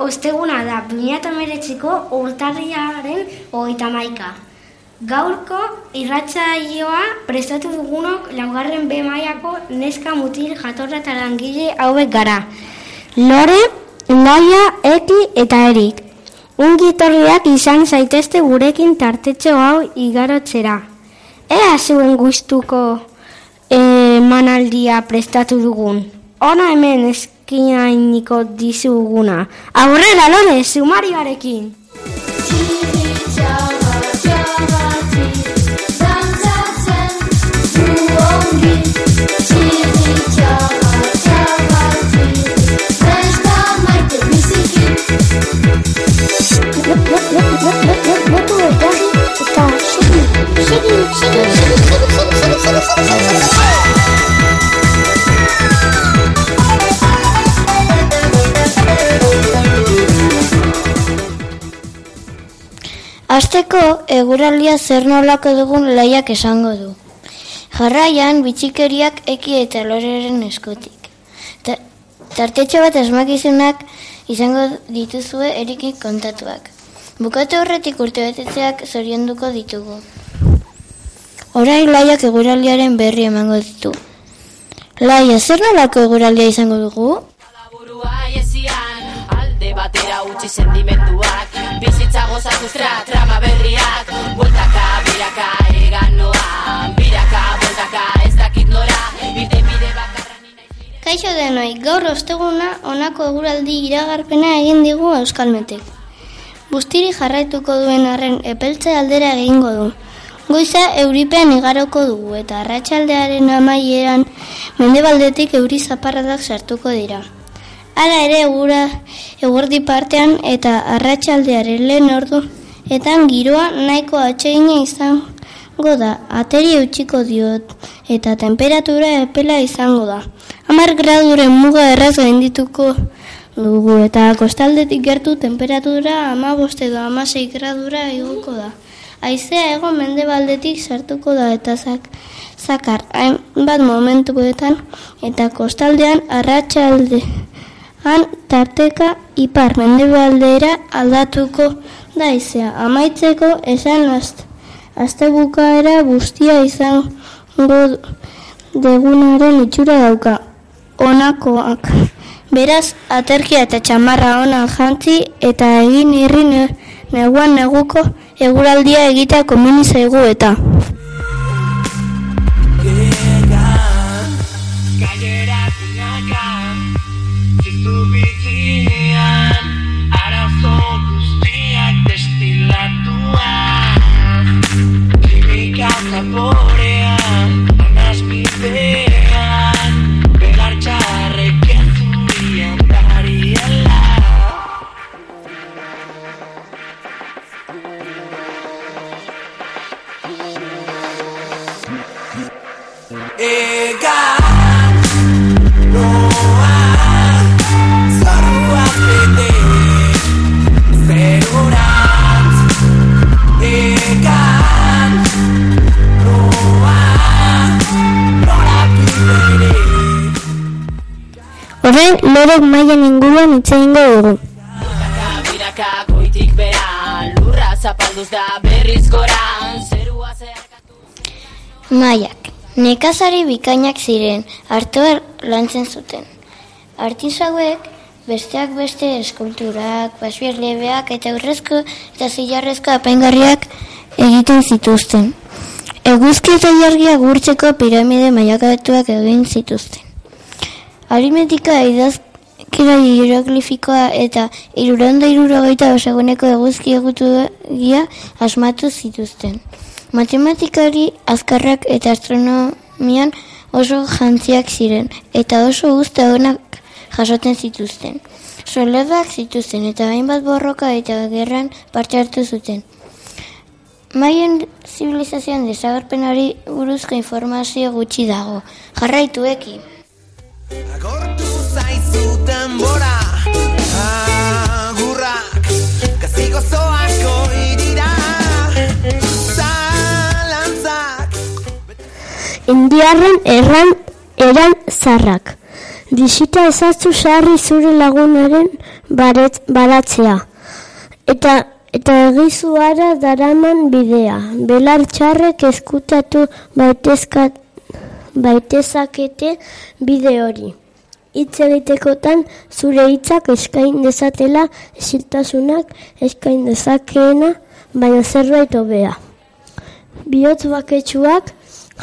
osteguna da, 2008ko urtarriaren hogeita maika. Gaurko irratsaioa prestatu dugunok laugarren B mailako neska mutil jatorra eta langile hauek gara. Lore, Naia, Eki eta Erik. Ungi etorriak izan zaitezte gurekin tartetxo hau igarotzera. Ea zuen gustuko emanaldia prestatu dugun. Ona hemen eskinainiko dizuguna. Aurrera lore, sumarioarekin! Segi, segi. Azteko eguraldia zer nolako dugun laiak esango du. Jarraian bitxikeriak eki eta loreren eskutik. Ta, tartetxo bat asmakizunak izango dituzue erikik kontatuak. Bukatu horretik urte betetzeak zorionduko ditugu. Orain laiak eguraldiaren berri emango ditu. Laia, zer nolako eguraldia izango dugu? burua ezian Alde batera utzi sentimenduak Bizitza gozatu tra, trama berriak Bueltaka, biraka, egan noa Biraka, bueltaka, ez dakit nora Irte bide bakarra ni naiz Kaixo denoi, gaur osteguna honako eguraldi iragarpena egin digu Euskalmetek. Bustiri jarraituko duen arren epeltze aldera egingo du. Goiza euripean igaroko dugu eta arratsaldearen amaieran mendebaldetik euri zaparradak sartuko dira. Hala ere egura eguerdi partean eta arratsaldearen lehen ordu etan giroa nahiko atsegina izango da. Ateri eutxiko diot eta temperatura epela izango da. Hamar graduren muga erraz gaindituko dugu eta kostaldetik gertu temperatura ama edo amasei gradura igoko da. Aizea ego mendebaldetik sartuko da eta zak, zakar hainbat momentuetan eta kostaldean arratsaldean tarteka ipar mendebaldera aldatuko da izea. Amaitzeko esan azt, azte bukaera guztia izango degunaren itxura dauka. Onakoak. Beraz, aterkia eta txamarra onan jantzi eta egin irri ne, neguan neguko eguraldia egitea komeni zaigu eta. Gainera It's Lorek mailan inguruan hitz egingo dugu. Biraka, biraka, goitik beran Lurra zapalduz da berriz goran Zerua zeharkatu Maiak. Nekazari bikainak ziren, hartoer lantzen zuten. Artisauek besteak beste eskulturak, basbierlebeak eta urrezko eta zilarrezko apaingarriak egiten zituzten. Eguzki eta jargia gurtzeko piramide mailakatuak egin zituzten. Arimetika idaz, euskera hieroglifikoa eta irurondo irurogeita oseguneko eguzki egutugia asmatu zituzten. Matematikari azkarrak eta astronomian oso jantziak ziren, eta oso guzta onak jasoten zituzten. Soldadak zituzten eta hainbat borroka eta gerran parte hartu zuten. Maien zibilizazioan desagerpenari buruzko informazio gutxi dago. Jarraitu eki. Agortu denbora Agurrak Gazigo zoako irira Zalantzak Indiarren erran eran zarrak. Disita ezaztu sarri zure lagunaren baret, baratzea. Eta eta egizuara daraman bidea. Belar txarrek eskutatu baitezka, baitezakete bide hori. Hitz egitekotan zure hitzak eskain dezatela esiltasunak eskain dezakeena, baina zerbait hobea. Bihotz baketsuak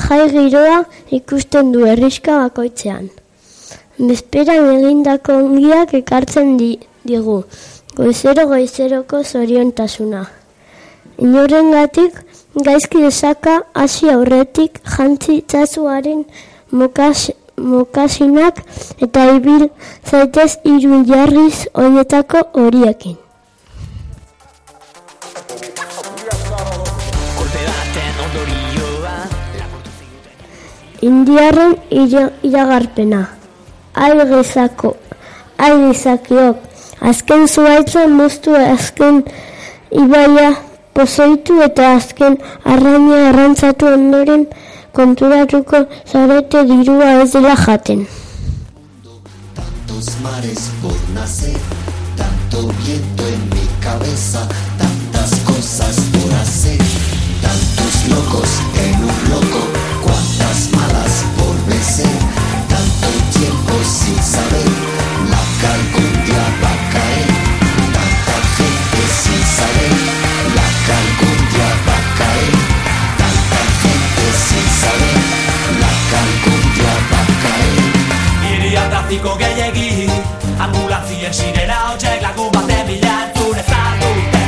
jai giroa ikusten du herriska bakoitzean. Bezperan egindako ongiak ekartzen di, digu, goizero goizeroko zoriontasuna. Inorengatik gaizki esaka hasi aurretik jantzi itzazuaren mokas, mokasinak eta ibil zaitez hiru jarriz horietako horiekin. Indiarren ira- iragarpena. Ai gezako, ai gezakiok, azken zuaitza moztu azken ibaia pozoitu eta azken arraina arrantzatu ondoren konturatuko zarete dirua ez dela jaten. tantos mares por nacer, tanto viento en mi cabeza, tantas cosas por hacer, tantos locos en un loco, cuantas malas por vencer, tanto tiempo sin saber, trafiko gehiegi Ambulantzien sirena hotxek lagun baten bila entzun ezagute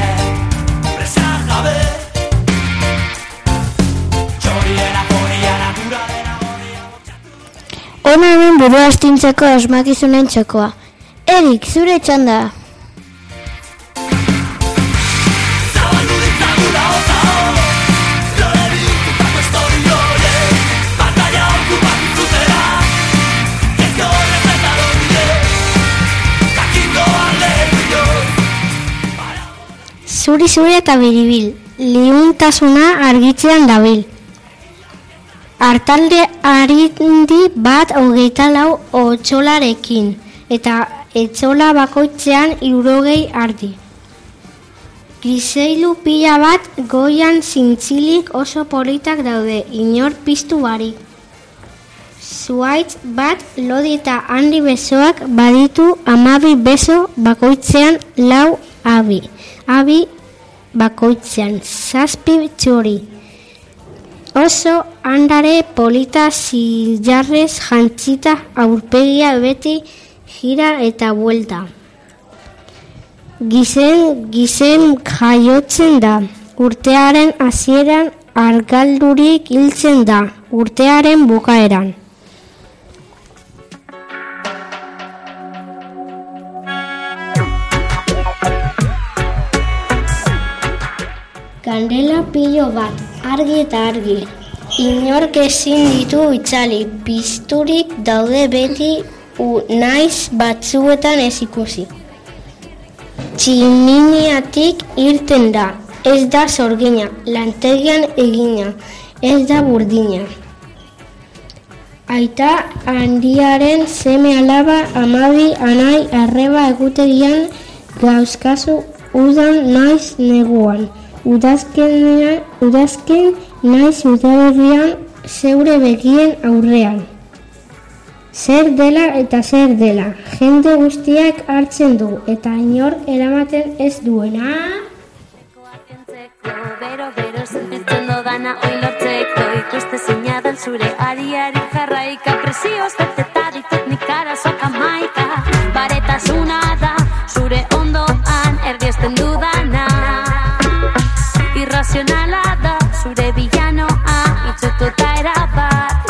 Presan jabe Txorien aforia naturalena Hona hemen buru astintzeko asmakizunen txokoa. Erik, zure txanda. Zuri zuri eta biribil, liuntasuna argitzean dabil. Artalde arindi bat hogeita lau otxolarekin, eta etxola bakoitzean irurogei ardi. Griseilu pila bat goian zintzilik oso politak daude, inor piztu barik. Zuaitz bat lodi eta handi besoak baditu amabi beso bakoitzean lau abi. Abi bakoitzean zazpi txori. Oso handare polita zilarrez jantzita aurpegia beti gira eta buelta. Gizen, gizen jaiotzen da. Urtearen hasieran argaldurik hiltzen da. Urtearen bukaeran. Kandela pilo bat, argi eta argi. Inork ezin ditu itzali, pizturik daude beti u naiz batzuetan ez ikusi. Tximiniatik irten da, ez da sorgina, lantegian egina, ez da burdina. Aita handiaren seme alaba amabi anai arreba egutegian gauzkazu udan naiz neguan. Udazkenean, udazken naiz udaberrian zeure begien aurrean. Zer dela eta zer dela, jende guztiak hartzen du eta inor eramaten ez duena. Bero, bero, sentitzen dodana oi Ikuste zinadan zure ariari jarraika Presioz beteta ditut nik arazoak Irrazionala da zure bilanoa itxututa erabat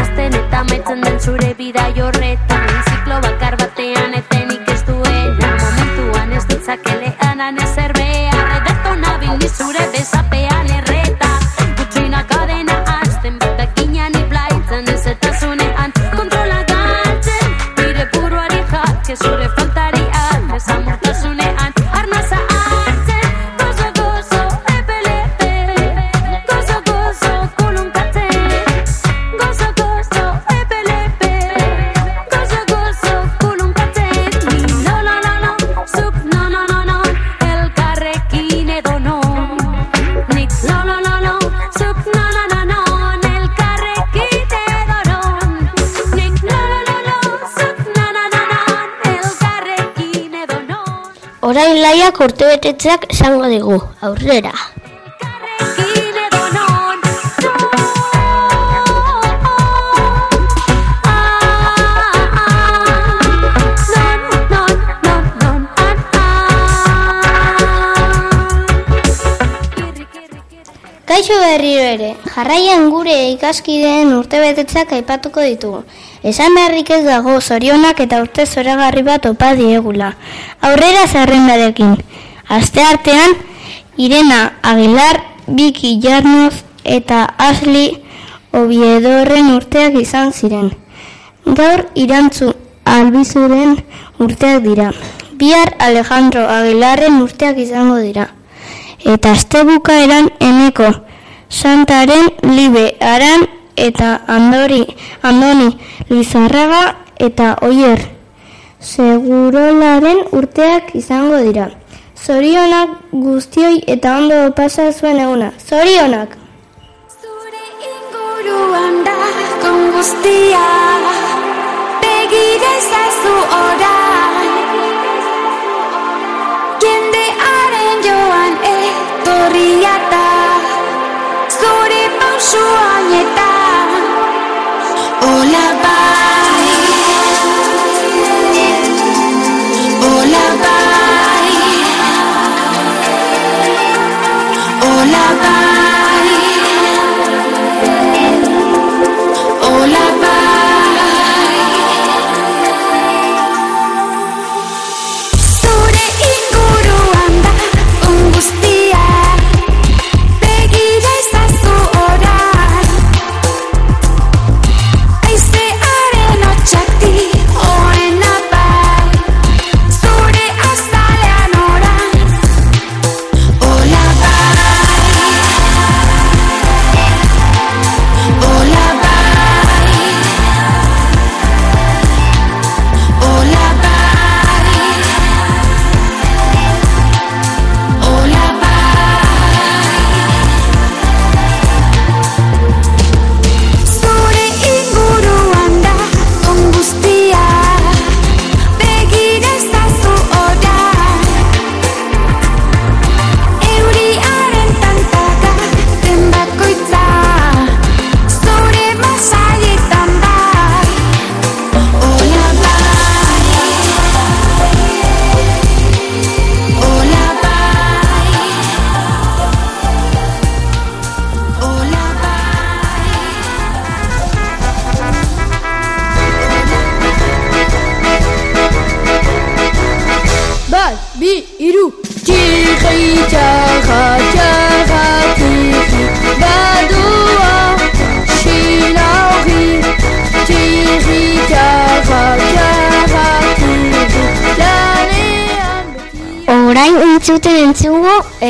Azten eta amaitzen den zure bida jorretan Ziklo bakar batean etenik ez duena Momentuan ez ditzakelean anezer behar Ederto nabil ni zure besapean erreta Gutxina kadena azten batakinan iblaitzen ez eta zunean Kontrola galtzen, nire buruari jake zure non, non, non, ah, Kaixo berriro ere, jarraian gure ikaskideen urtebetetzeak aipatuko ditugu. Esan beharrik ez dago zorionak eta urte zoragarri bat opa diegula. Aurrera zerrendarekin. Aste artean, Irena Aguilar, Biki Jarnoz eta Asli Obiedorren urteak izan ziren. Gaur irantzu albizuren urteak dira. Bihar Alejandro Aguilarren urteak izango dira. Eta aste bukaeran eneko Santaren Libe Aran eta Andori Andoni Lizarraga eta Oier Segurolaren urteak izango dira. Zorionak guztioi eta ondo pasa zuen eguna. Zorionak! Inguruan da guztia Begire ezazu orain Jendearen joan etorria da Zure pausuan eta bye.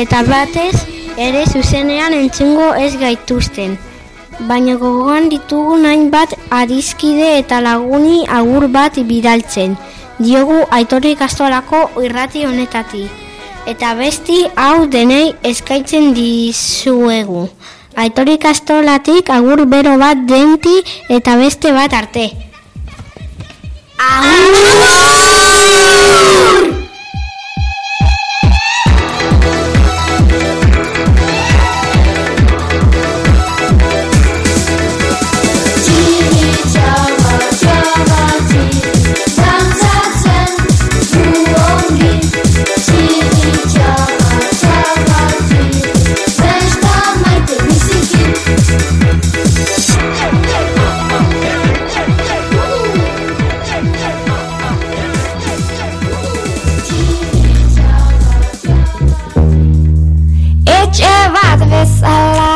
Eta batez ere zuzenean entzungo ez gaituzten. Baina gogoan ditugu nain bat adizkide eta laguni agur bat bidaltzen. Diogu aitorri kastolako irrati honetati. Eta besti hau denei eskaitzen dizuegu. Aitorri kastolatik agur bero bat denti eta beste bat arte. Txirri, llevar de vez a la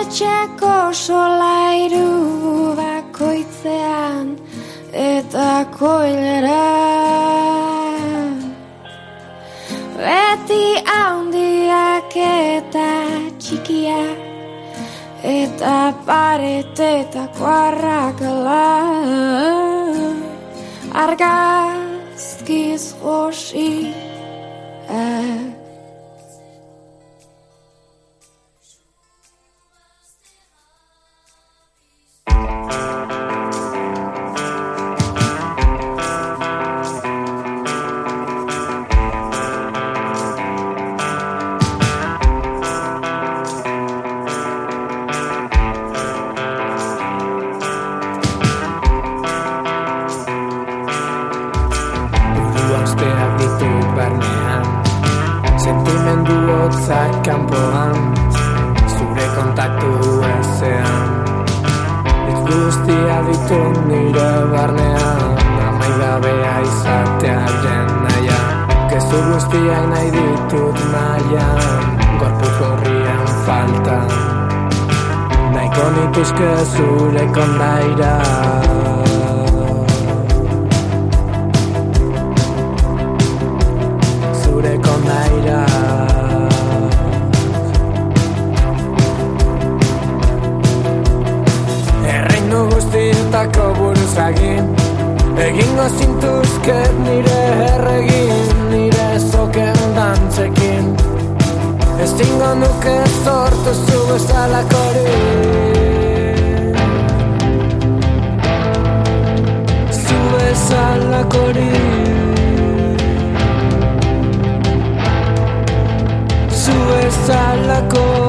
Etxeko solairu bakoitzean Eta koilera. Beti handiak eta txikiak Eta paretetako arrakala Argazkiz josi Buruazteak Sentimendu hotzak kanpoan Zure kontaktu ezean. Ez guztia ditut nire barnean Amaigabea izatearen naia Gezu guztiak nahi ditut nahian Gorpuz gorrian faltan. Nahiko nituzke zure kondaira. Zure kondaira buruzagin Egingo zintuzket nire erregin Nire zoken dantzekin. Ez tingo nuke sortu zu bezalakori Zu bezalakori Zu bezalakori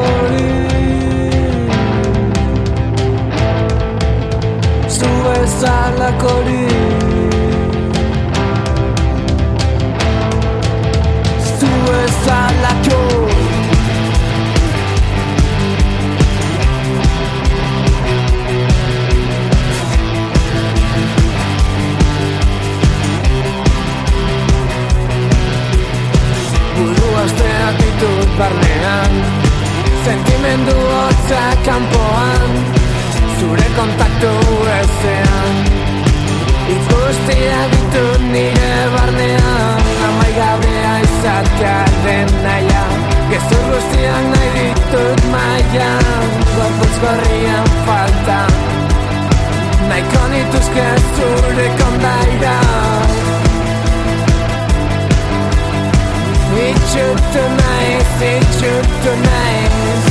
Zu bezalakorik Zu bezalako Buru asteak ditut barnean Sentimendu hotza kanpoan Zure kontaktu ezean. Ikustia ditut nire barnean Amai gabea izatea den naia Gezur guztiak nahi ditut maian Gorputz gorrian falta Nahiko nituzke zure kondaira Itxutu naiz, itxutu naiz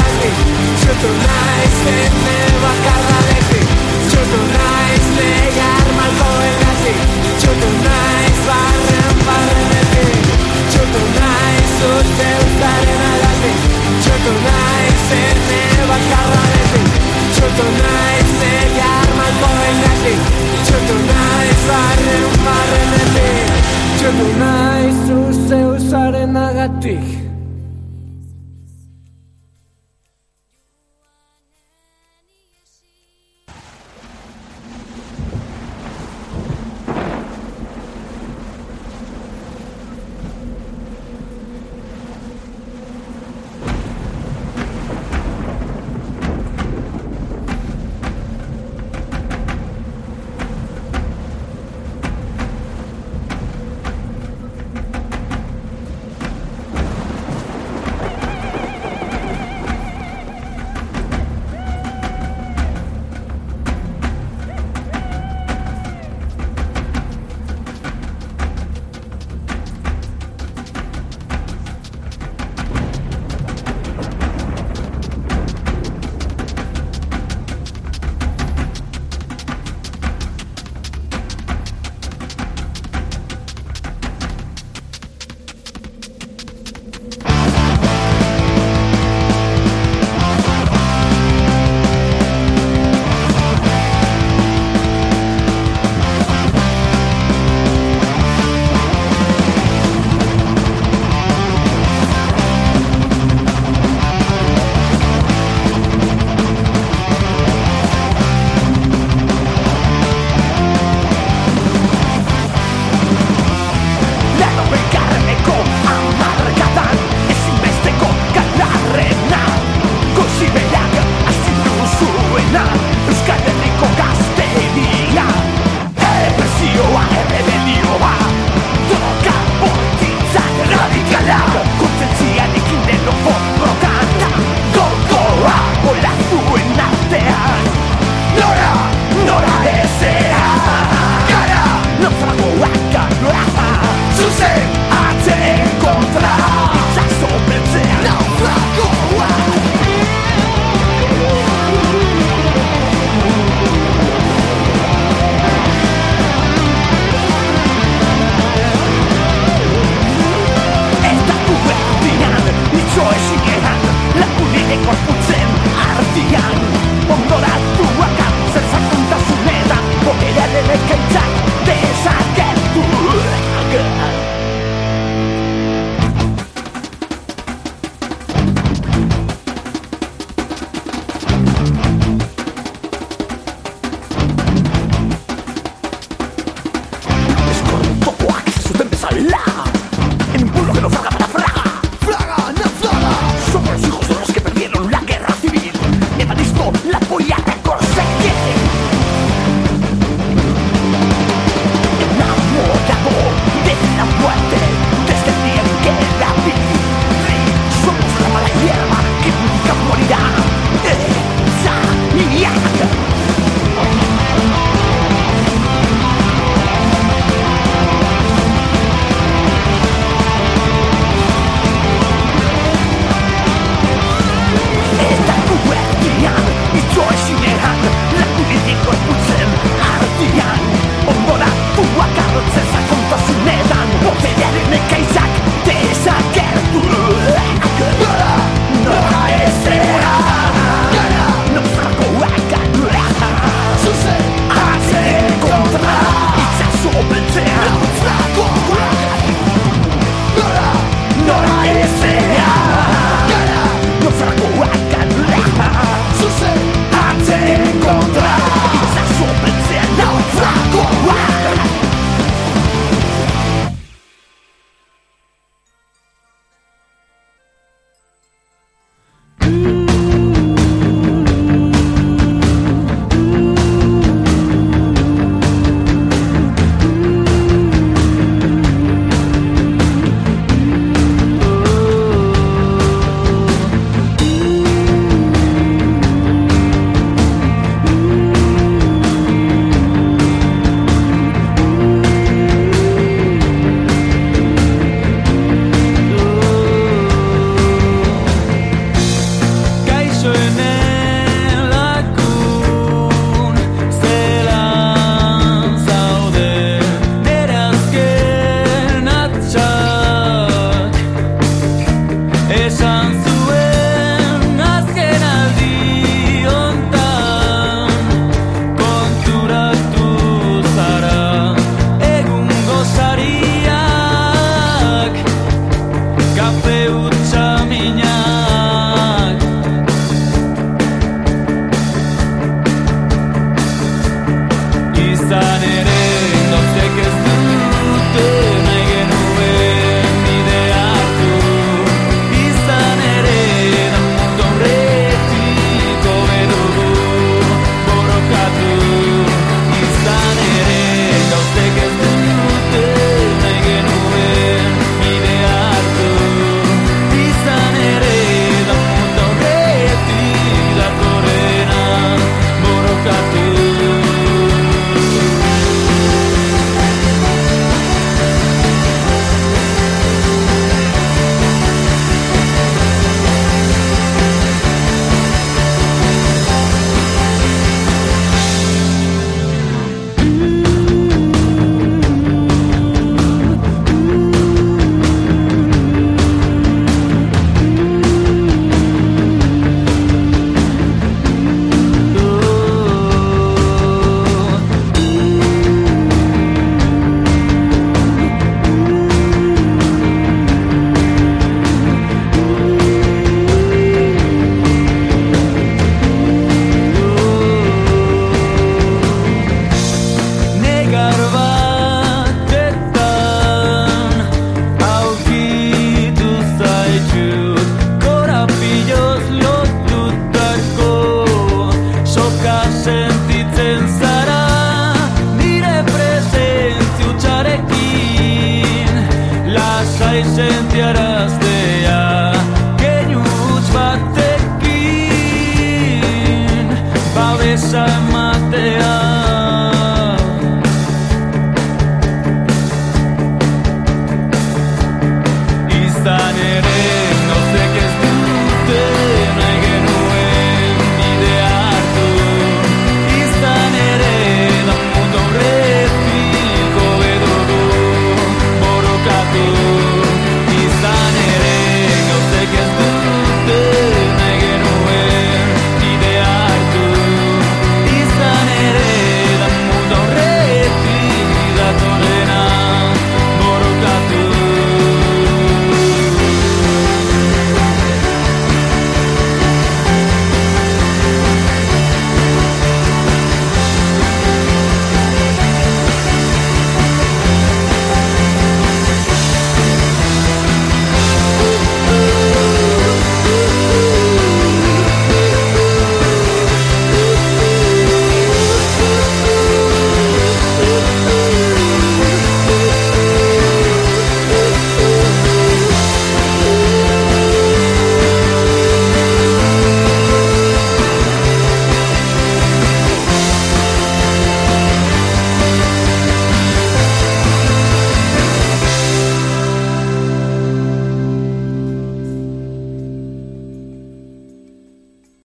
Itxutu naiz, ene bakardadetik